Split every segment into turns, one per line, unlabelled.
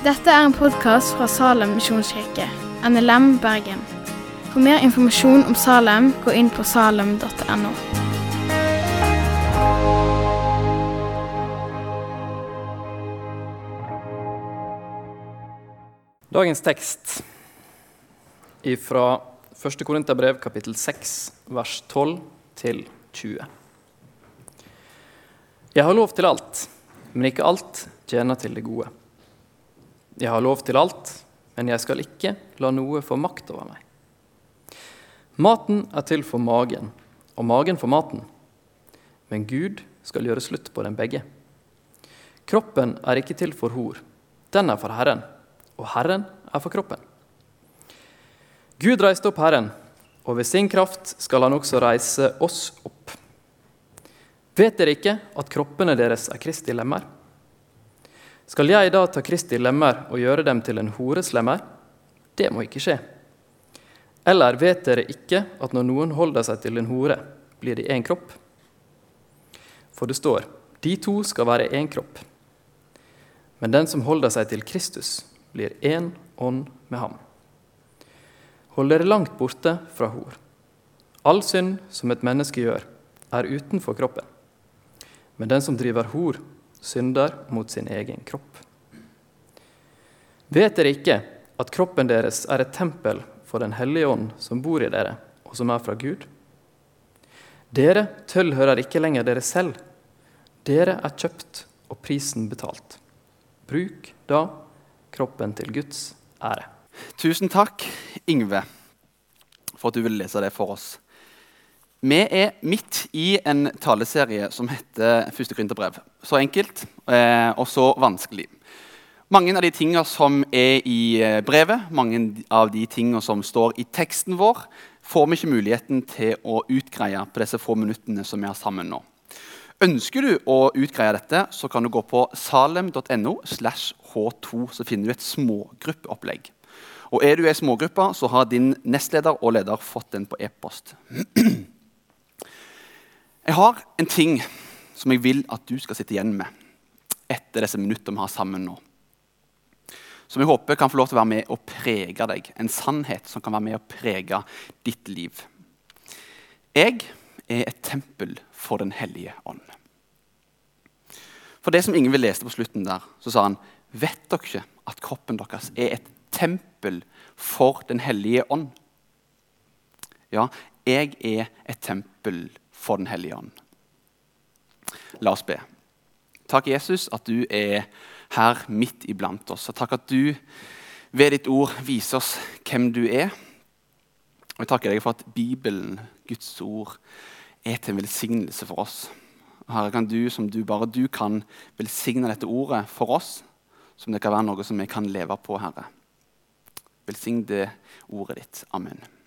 Dette er en podkast fra Salem misjonskirke, NLM Bergen. For mer informasjon om Salem, gå inn på salem.no.
Dagens tekst fra 1. Korinterbrev kapittel 6, vers 12 til 20. Jeg har lov til alt, men ikke alt tjener til det gode. Jeg har lov til alt, men jeg skal ikke la noe få makt over meg. Maten er til for magen, og magen for maten. Men Gud skal gjøre slutt på dem begge. Kroppen er ikke til for hor, den er for Herren og Herren er for kroppen. Gud reiste opp Herren, og ved sin kraft skal han også reise oss opp. Vet dere ikke at kroppene deres er Kristi lemmer? Skal jeg da ta Kristi lemmer og gjøre dem til en hores lemmer? Det må ikke skje. Eller vet dere ikke at når noen holder seg til en hore, blir de én kropp? For det står, de to skal være én kropp. Men den som holder seg til Kristus, blir én ånd med ham. Hold dere langt borte fra hor. All synd som et menneske gjør, er utenfor kroppen. Men den som driver hor, synder mot sin egen kropp. Vet dere ikke at kroppen deres er et tempel for Den hellige ånd som bor i dere, og som er fra Gud? Dere tilhører ikke lenger dere selv. Dere er kjøpt og prisen betalt. Bruk da kroppen til Guds ære.
Tusen takk, Ingve, for at du ville lese det for oss. Vi er midt i en taleserie som heter Første Gründerbrev'. Så enkelt eh, og så vanskelig. Mange av de tingene som er i eh, brevet, mange av de tingene som står i teksten vår, får vi ikke muligheten til å utgreie på disse få minuttene som vi har sammen nå. Ønsker du å utgreie dette, så kan du gå på salem.no. slash H2, Så finner du et smågruppeopplegg. Og Er du i smågruppa, så har din nestleder og leder fått den på e-post. Jeg har en ting som jeg vil at du skal sitte igjen med etter disse minuttene vi har sammen nå. Som jeg håper kan få lov til å være med og prege deg. En sannhet som kan være med og prege ditt liv. Jeg er et tempel for Den hellige ånd. For det som Ingvild leste på slutten der, så sa han Vet dere ikke at kroppen deres er et tempel for Den hellige ånd? Ja, jeg er et tempel for Den hellige ånd. La oss be. Takk, Jesus, at du er her midt iblant oss. Og takk at du ved ditt ord viser oss hvem du er. Og jeg takker deg for at Bibelen, Guds ord, er til en velsignelse for oss. Herre, kan du, som du bare du kan, velsigne dette ordet for oss, som det kan være noe som vi kan leve på, Herre. Velsign det ordet ditt. Amen.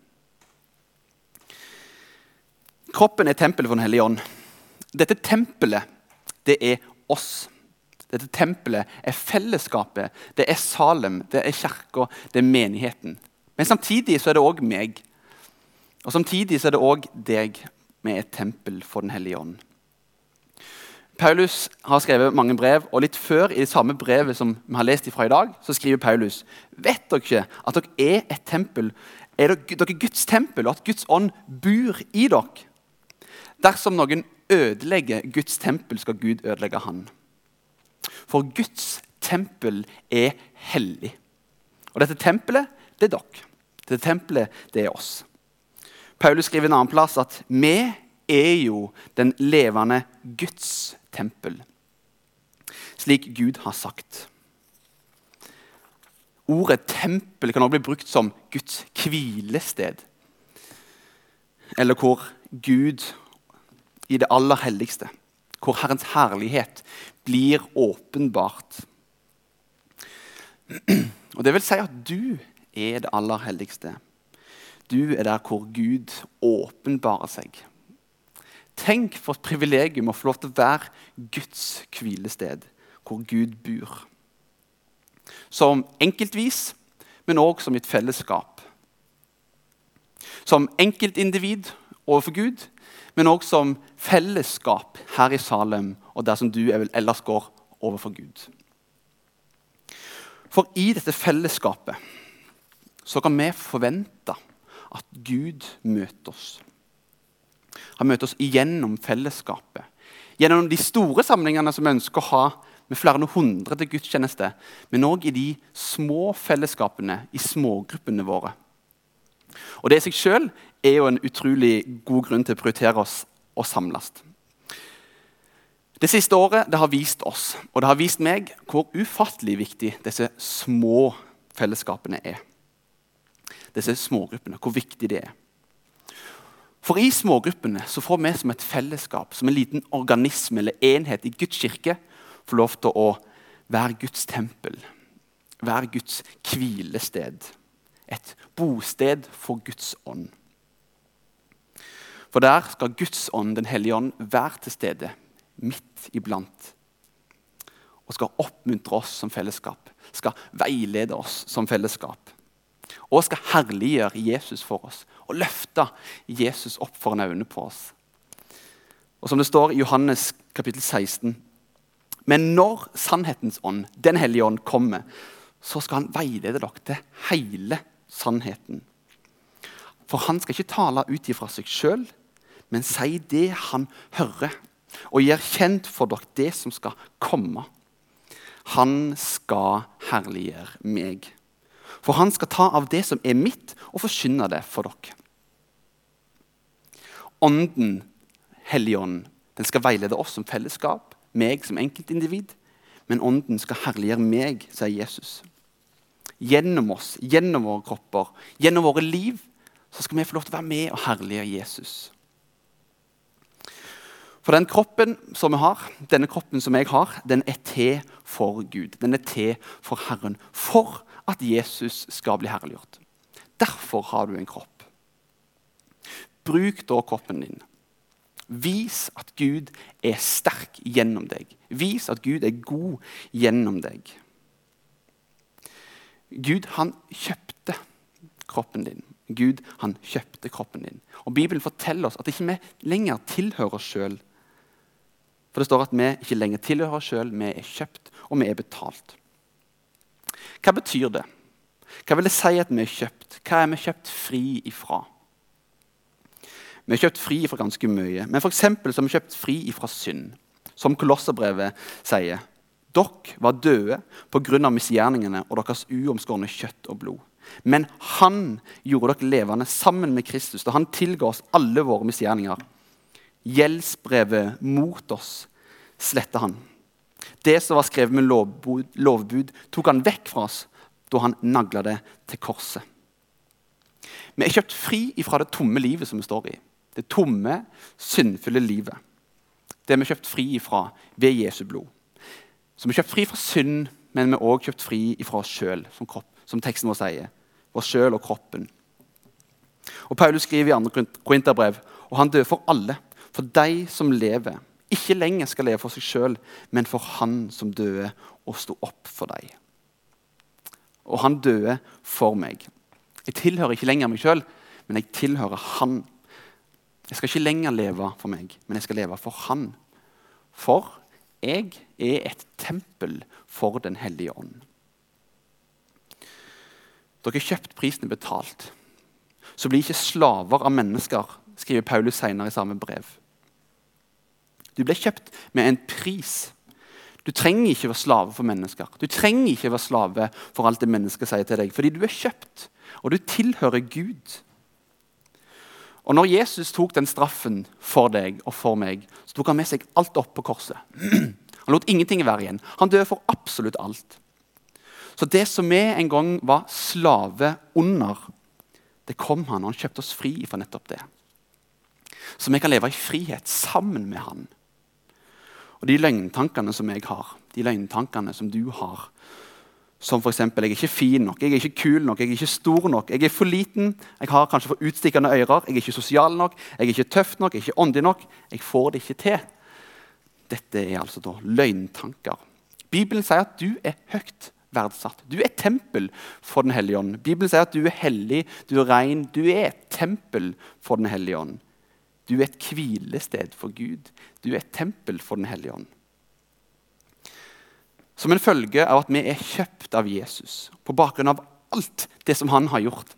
Kroppen er tempelet for Den hellige ånd. Dette tempelet, det er oss. Dette tempelet er fellesskapet, det er Salem, det er kirka, det er menigheten. Men samtidig så er det òg meg. Og samtidig så er det òg deg med et tempel for Den hellige ånd. Paulus har skrevet mange brev, og litt før i det samme brevet som vi har lest ifra i dag, så skriver Paulus vet dere ikke at dere er et tempel, er dere, dere Guds tempel, og at Guds ånd bor i dere? Dersom noen ødelegger Guds tempel, skal Gud ødelegge han. For Guds tempel er hellig. Og dette tempelet, det er dere. Dette tempelet, det er oss. Paulus skriver en annen plass at vi er jo den levende Guds tempel. Slik Gud har sagt. Ordet 'tempel' kan også bli brukt som Guds hvilested. Eller hvor Gud i det aller helligste, hvor Herrens herlighet blir åpenbart. Og Det vil si at du er det aller helligste. Du er der hvor Gud åpenbarer seg. Tenk for et privilegium å få lov til å være Guds hvilested, hvor Gud bor. Som enkeltvis, men òg som et fellesskap. Som enkeltindivid overfor Gud, men òg som fellesskap her i Salem og der som du ellers går overfor Gud. For i dette fellesskapet så kan vi forvente at Gud møter oss. Han møter oss gjennom fellesskapet. Gjennom de store samlingene som vi ønsker å ha med flere hundre til gudstjeneste, men òg i de små fellesskapene, i smågruppene våre. Og Det i seg sjøl er jo en utrolig god grunn til å prioritere oss og samles. Det siste året det har vist oss og det har vist meg hvor ufattelig viktig disse små fellesskapene er. Disse smågruppene, hvor viktig det er. For i smågruppene så får vi som et fellesskap, som en liten organisme eller enhet i Guds kirke, få lov til å være Guds tempel. Være Guds hvilested. Et bosted for Guds ånd. For der skal Guds ånd, Den hellige ånd, være til stede midt iblant. Og skal oppmuntre oss som fellesskap, skal veilede oss som fellesskap. Og skal herliggjøre Jesus for oss og løfte Jesus opp foran øynene på oss. Og Som det står i Johannes kapittel 16.: Men når sannhetens ånd, Den hellige ånd, kommer, så skal han veilede dere til hele sannheten. For han skal ikke tale ut ifra seg sjøl, men si det han hører og gjør kjent for dere det som skal komme. Han skal herliggjøre meg. For han skal ta av det som er mitt, og forkynne det for dere. Ånden, Helligånden, den skal veilede oss som fellesskap, meg som enkeltindivid. Men Ånden skal herliggjøre meg, sier Jesus. Gjennom oss, gjennom våre kropper, gjennom våre liv, så skal vi få lov til å være med og herlige Jesus. For den kroppen som vi har, denne kroppen som jeg har, den er til for Gud. Den er til for Herren. For at Jesus skal bli herliggjort. Derfor har du en kropp. Bruk da kroppen din. Vis at Gud er sterk gjennom deg. Vis at Gud er god gjennom deg. Gud, han kjøpte kroppen din. Gud, han kjøpte kroppen din. Og Bibelen forteller oss at ikke vi lenger tilhører oss sjøl for det står at vi ikke lenger tilhører oss sjøl, vi er kjøpt, og vi er betalt. Hva betyr det? Hva vil det si at vi er kjøpt? Hva er vi kjøpt fri ifra? Vi er kjøpt fri ifra ganske mye, men f.eks. så er vi kjøpt fri ifra synd. Som Kolosserbrevet sier. Dere var døde pga. misgjerningene og deres uomskårne kjøtt og blod. Men han gjorde dere levende sammen med Kristus da han tilga oss alle våre misgjerninger Gjeldsbrevet mot oss sletta han. Det som var skrevet med lovbud, lovbud, tok han vekk fra oss da han nagla det til korset. Vi er kjøpt fri ifra det tomme livet som vi står i. Det tomme, syndfulle livet. Det er vi kjøpt fri ifra ved Jesu blod. Så vi er kjøpt fri fra synd, men vi er også kjøpt fri fra oss sjøl, som, som, teksten vår sier. Oss sjøl og kroppen. Og Paulus skriver i 2. Korinterbrev og han døde for alle, for de som lever, ikke lenger skal leve for seg sjøl, men for Han som døde og sto opp for deg. Og han døde for meg. Jeg tilhører ikke lenger meg sjøl, men jeg tilhører Han. Jeg skal ikke lenger leve for meg, men jeg skal leve for Han. For jeg er et tempel for Den hellige ånd. Dere har kjøpt, prisen betalt. Så bli ikke slaver av mennesker, skriver Paulus senere i samme brev. Du ble kjøpt med en pris. Du trenger ikke være slave for mennesker. Du trenger ikke være slave for alt det mennesket sier til deg, fordi du er kjøpt, og du tilhører Gud. Og når Jesus tok den straffen for deg og for meg, så tok han med seg alt opp på korset. Han lot ingenting være igjen. Han døde for absolutt alt. Så det som vi en gang var slave under, det kom han, og han kjøpte oss fri fra nettopp det. Så vi kan leve i frihet sammen med han. Og de løgntankene som jeg har, de løgntankene som du har, som f.eks.: Jeg er ikke fin nok, jeg er ikke kul nok, jeg er ikke stor nok, jeg er for liten, jeg har kanskje for utstikkende ører, jeg er ikke sosial nok, jeg er ikke tøff nok, jeg er ikke åndelig nok. Jeg får det ikke til. Dette er altså da løgntanker. Bibelen sier at du er høyt verdsatt. Du er tempel for Den hellige ånd. Bibelen sier at du er hellig, du er ren. Du er et tempel for Den hellige ånd. Du er et hvilested for Gud. Du er et tempel for Den hellige ånd. Som en følge av at vi er kjøpt av Jesus på bakgrunn av alt det som han har gjort.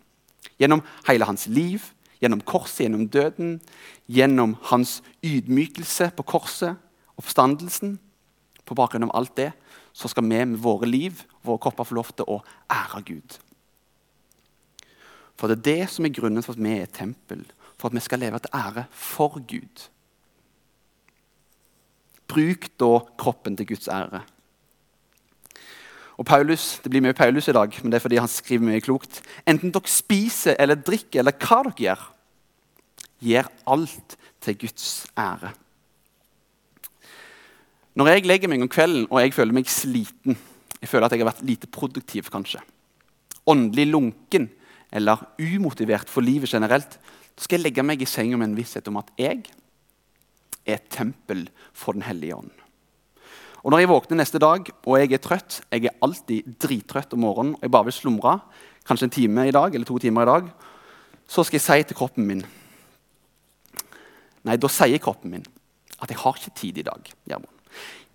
Gjennom hele hans liv, gjennom korset, gjennom døden, gjennom hans ydmykelse på korset, oppstandelsen. På bakgrunn av alt det så skal vi med våre liv våre kropper få lov til å ære Gud. For det er det som er grunnen for at vi er et tempel. For at vi skal leve til ære for Gud. Bruk da kroppen til Guds ære. Og Paulus, Det blir mye Paulus i dag, men det er fordi han skriver mye klokt. Enten dere spiser eller drikker eller hva dere gjør, gjør alt til Guds ære. Når jeg legger meg om kvelden og jeg føler meg sliten, jeg føler at jeg har vært lite produktiv, kanskje, åndelig lunken eller umotivert for livet generelt, så skal jeg legge meg i senga med en visshet om at jeg er et tempel for Den hellige ånd. Og Når jeg våkner neste dag og jeg er trøtt Jeg er alltid drittrøtt om morgenen og jeg bare vil slumre, kanskje en time i dag eller to timer i dag, så skal jeg si til kroppen min Nei, da sier kroppen min at jeg har ikke tid i dag. Gjermund.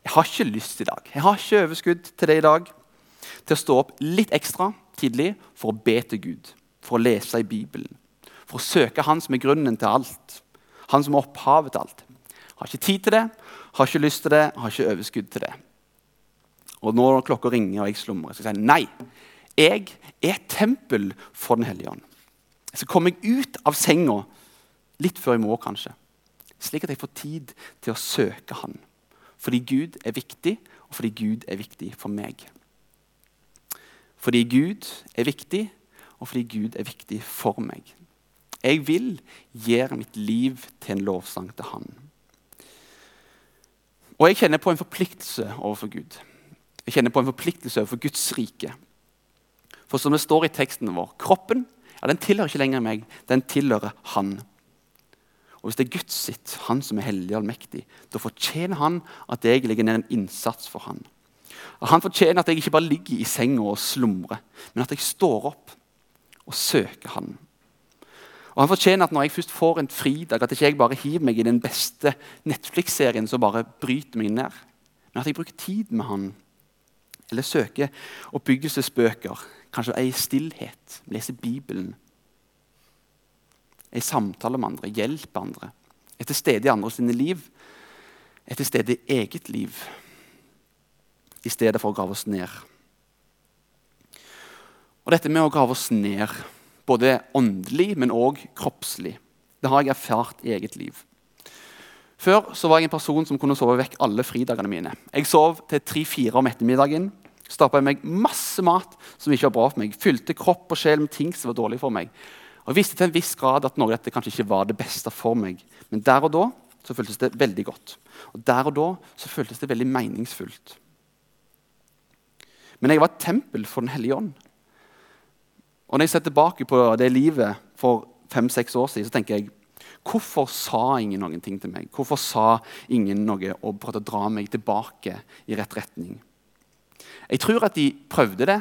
Jeg har ikke lyst i dag. Jeg har ikke overskudd til det i dag. Til å stå opp litt ekstra tidlig for å be til Gud, for å lese i Bibelen. For å søke Han som er grunnen til alt. Han som er opphavet til alt. Jeg har ikke tid til det, har ikke lyst til det, har ikke overskudd til det. Og når klokka ringer og jeg slumrer, skal jeg si nei. Jeg er et tempel for Den hellige ånd. Jeg skal komme meg ut av senga litt før i morgen, kanskje. Slik at jeg får tid til å søke Han. Fordi Gud er viktig, og fordi Gud er viktig for meg. Fordi Gud er viktig, og fordi Gud er viktig for meg. Jeg vil gjøre mitt liv til en lovsang til Han. Og jeg kjenner på en forpliktelse overfor Gud. Jeg kjenner på en forpliktelse overfor Guds rike. For som det står i teksten vår, kroppen ja, den tilhører ikke lenger meg, den tilhører Han. Og Hvis det er Guds sitt, Han som er hellig og allmektig, da fortjener Han at jeg legger ned en innsats for Han. Og Han fortjener at jeg ikke bare ligger i senga og slumrer, men at jeg står opp og søker Han. Og Han fortjener at når jeg først får en fridag, at ikke jeg bare hiver meg i den beste Netflix-serien som bare bryter meg ned, men at jeg bruker tid med Han. Eller søker oppbyggelsesbøker, kanskje ei stillhet, leser Bibelen. Ei samtale med andre, hjelper andre. Er til stede i andre sine liv. Er til stede i eget liv i stedet for å grave oss ned. Og dette med å grave oss ned både åndelig, men òg kroppslig. Det har jeg erfart i eget liv. Før så var jeg en person som kunne sove vekk alle fridagene mine. Jeg sov til tre-fire om ettermiddagen. Stappa i meg masse mat som ikke var bra for meg. Fylte kropp og sjel med ting som var dårlig for meg. Og visste til en viss grad at noe av dette kanskje ikke var det beste for meg. Men der og da så føltes det veldig godt. Og der og da så føltes det veldig meningsfullt. Men jeg var et tempel for Den hellige ånd. Og Når jeg ser tilbake på det livet for fem-seks år siden, så tenker jeg Hvorfor sa ingen noen ting til meg? Hvorfor sa ingen noe og prøvde å dra meg tilbake i rett retning? Jeg tror at de prøvde det,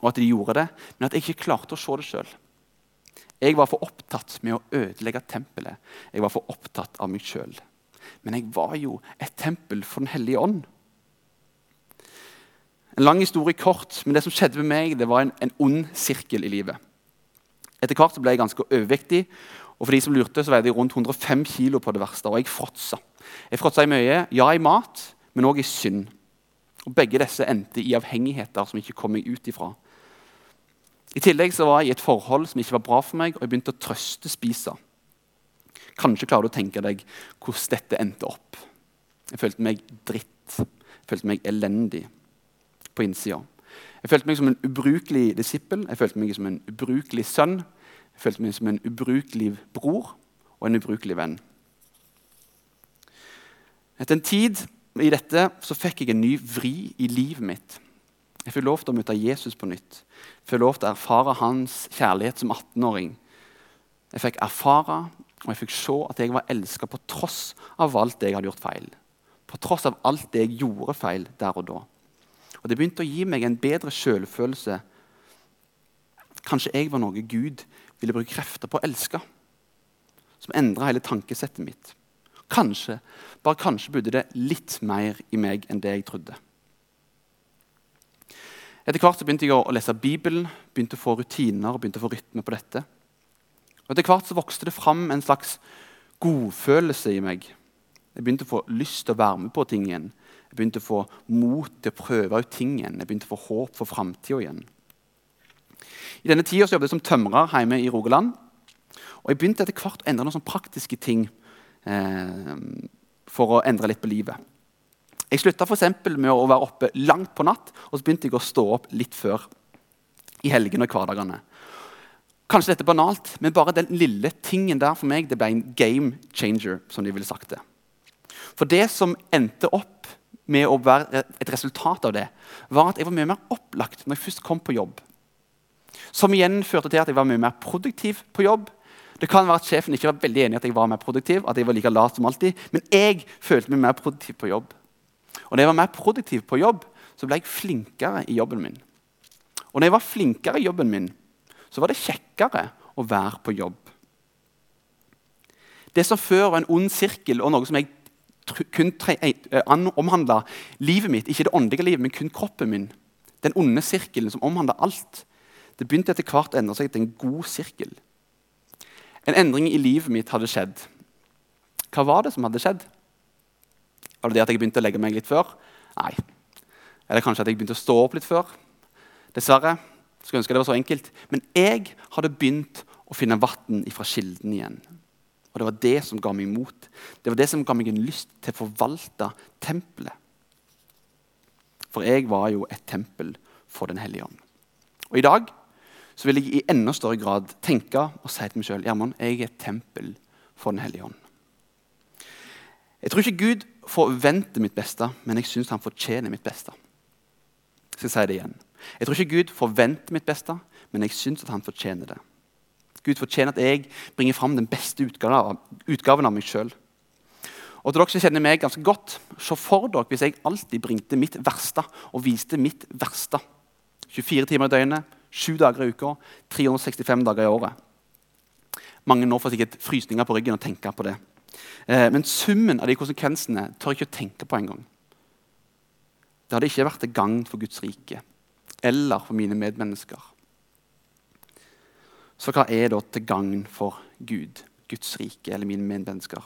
og at de gjorde det, men at jeg ikke klarte å se det sjøl. Jeg var for opptatt med å ødelegge tempelet. Jeg var for opptatt av meg sjøl. Men jeg var jo et tempel for Den hellige ånd. En lang historie kort, men det som skjedde med meg, det var en, en ond sirkel i livet. Etter hvert ble jeg ganske overvektig, og for de som lurte, så veide jeg rundt 105 kg på det verste. Og jeg fråtsa. Jeg fråtsa i mye, ja i mat, men òg i synd. Og Begge disse endte i avhengigheter som ikke kom meg ut ifra. I tillegg så var jeg i et forhold som ikke var bra for meg, og jeg begynte å trøste spisa. Kanskje klarer du å tenke deg hvordan dette endte opp. Jeg følte meg dritt. Jeg følte meg elendig på innsida. Jeg følte meg som en ubrukelig disippel, jeg følte meg som en ubrukelig sønn. Jeg følte meg som en ubrukelig bror og en ubrukelig venn. Etter en tid i dette så fikk jeg en ny vri i livet mitt. Jeg fikk lov til å møte Jesus på nytt. Jeg fikk lov til å erfare hans kjærlighet som 18-åring. Jeg fikk erfare og jeg fikk se at jeg var elska på tross av alt det jeg hadde gjort feil. På tross av alt det jeg gjorde feil der og da. Og Det begynte å gi meg en bedre selvfølelse. Kanskje jeg var noe Gud ville bruke krefter på å elske. Som endra hele tankesettet mitt. Kanskje, bare kanskje bodde det litt mer i meg enn det jeg trodde. Etter hvert så begynte jeg å lese Bibelen, begynte å få rutiner og begynte å få rytme på dette. Og Etter hvert så vokste det fram en slags godfølelse i meg. Jeg begynte å få lyst til å være med på ting igjen. Jeg begynte å få mot til å prøve ut ting igjen. Jeg begynte å få håp for framtida igjen. I denne tida jobbet jeg som tømrer hjemme i Rogaland. Og jeg begynte etter hvert å endre noen praktiske ting eh, for å endre litt på livet. Jeg slutta med å være oppe langt på natt, og så begynte jeg å stå opp litt før. i helgene og hverdagene. Kanskje dette er banalt, men bare den lille tingen der for meg det ble en game changer. som de ville sagt det. For det som endte opp med å være et resultat av det, var at jeg var mye mer opplagt når jeg først kom på jobb. Som igjen førte til at jeg var mye mer produktiv på jobb. Det kan være at Sjefen ikke var veldig enig i at jeg var mer produktiv, at jeg var like lat som alltid, men jeg følte meg mer produktiv på jobb. Og når jeg var mer produktiv på jobb, så ble jeg flinkere i jobben min. Og når jeg var flinkere i jobben min, så var det kjekkere å være på jobb. Det som før var en ond sirkel og noe som jeg kun eh, omhandla livet mitt, ikke det åndelige livet, men kun kroppen min, den onde sirkelen som omhandla alt, det begynte etter hvert å endre seg til en god sirkel. En endring i livet mitt hadde skjedd. Hva var det som hadde skjedd? Var det det at jeg begynte å legge meg litt før? Nei. Eller kanskje at jeg begynte å stå opp litt før? Dessverre. Skulle ønske det var så enkelt. Men jeg hadde begynt å finne vann fra kilden igjen. Og det var det som ga meg mot. Det var det som ga meg en lyst til å forvalte tempelet. For jeg var jo et tempel for Den hellige ånd. Og i dag så vil jeg i enda større grad tenke og si til meg sjøl Gjermund, jeg er et tempel for Den hellige ånd. Jeg tror ikke Gud forventer mitt beste, men jeg syns han fortjener mitt beste. Så jeg sier det igjen. Jeg tror ikke Gud forventer mitt beste, men jeg syns han fortjener det. Gud fortjener at jeg bringer fram den beste utgaven, av meg sjøl. Og til dere som kjenner meg ganske godt, Se for dere hvis jeg alltid bringte mitt verste og viste mitt verste. 24 timer i døgnet, 7 dager i uka, 365 dager i året. Mange nå får sikkert frysninger på ryggen og tenker på det. Eh, men summen av de konsekvensene tør jeg ikke å tenke på engang. Det hadde ikke vært til gagn for Guds rike eller for mine medmennesker. Så hva er da til gagn for Gud, Guds rike eller mine medmennesker?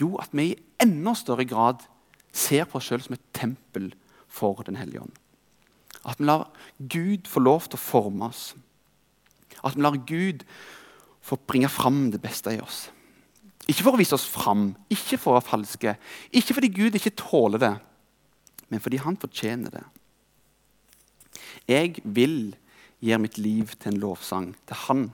Jo, at vi i enda større grad ser på oss sjøl som et tempel for Den hellige ånd. At vi lar Gud få lov til å forme oss. At vi lar Gud få bringe fram det beste i oss. Ikke for å vise oss fram, ikke for å være falske, ikke fordi Gud ikke tåler det, men fordi han fortjener det. Jeg vil gi mitt liv til en lovsang til han.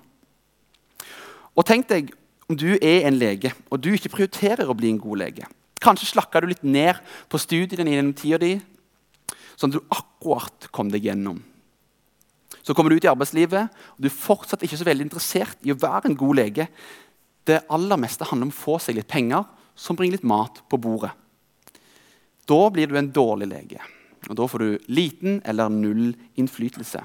Og tenk deg om du er en lege og du ikke prioriterer å bli en god lege. Kanskje slakka du litt ned på studiene gjennom tida di, sånn at du akkurat kom deg gjennom. Så kommer du ut i arbeidslivet, og du er fortsatt ikke så veldig interessert i å være en god lege, det aller meste handler om å få seg litt penger som bringer litt mat på bordet. Da blir du en dårlig lege, og da får du liten eller null innflytelse.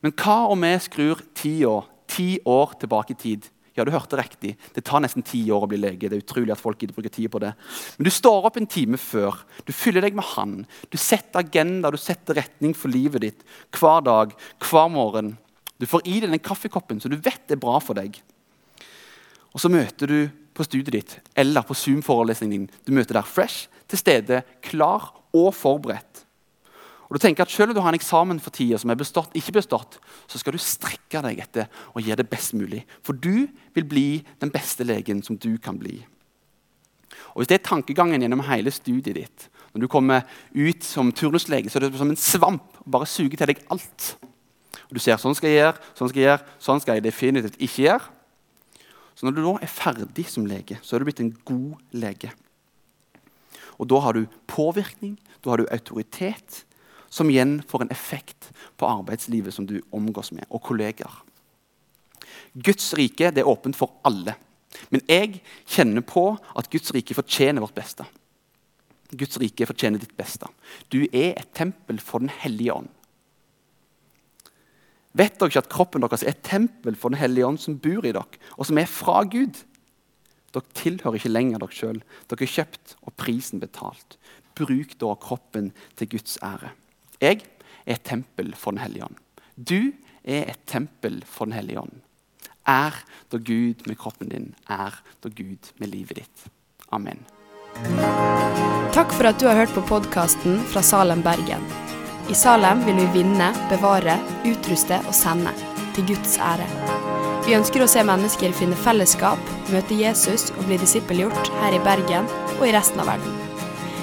Men hva om vi skrur tida ti år tilbake i tid? Ja, du hørte riktig. Det tar nesten ti år å bli lege. Det er utrolig at folk gidder bruke tid på det. Men du står opp en time før. Du fyller deg med Han. Du setter agenda, du setter retning for livet ditt hver dag, hver morgen. Du får i deg den kaffekoppen som du vet er bra for deg. Og så møter du på studiet ditt eller på Zoom-forelesningen din. Du møter der fresh, til stede, klar og forberedt. Og du tenker at Selv om du har en eksamen for tida som er bestått, ikke bestått, så skal du strekke deg etter og gjøre det best mulig. For du vil bli den beste legen som du kan bli. Og Hvis det er tankegangen gjennom hele studiet ditt, når du kommer ut som turnuslege, så er det som en svamp bare suger til deg alt. Og Du ser sånn skal jeg gjøre, sånn skal jeg gjøre, sånn skal jeg definitivt ikke gjøre. Så når du da er ferdig som lege, så er du blitt en god lege. Og da har du påvirkning, da har du autoritet, som igjen får en effekt på arbeidslivet som du omgås med, og kolleger. Guds rike det er åpent for alle. Men jeg kjenner på at Guds rike fortjener vårt beste. Guds rike fortjener ditt beste. Du er et tempel for Den hellige ånd. Vet dere ikke at kroppen deres er et tempel for Den hellige ånd som bor i dere, og som er fra Gud? Dere tilhører ikke lenger dere sjøl. Dere er kjøpt og prisen betalt. Bruk da kroppen til Guds ære. Jeg er et tempel for Den hellige ånd. Du er et tempel for Den hellige ånd. Er da Gud med kroppen din, er da Gud med livet ditt. Amen.
Takk for at du har hørt på podkasten fra Salem, Bergen. I Salem vil vi vinne, bevare, utruste og sende. Til Guds ære. Vi ønsker å se mennesker finne fellesskap, møte Jesus og bli disippelgjort her i Bergen og i resten av verden.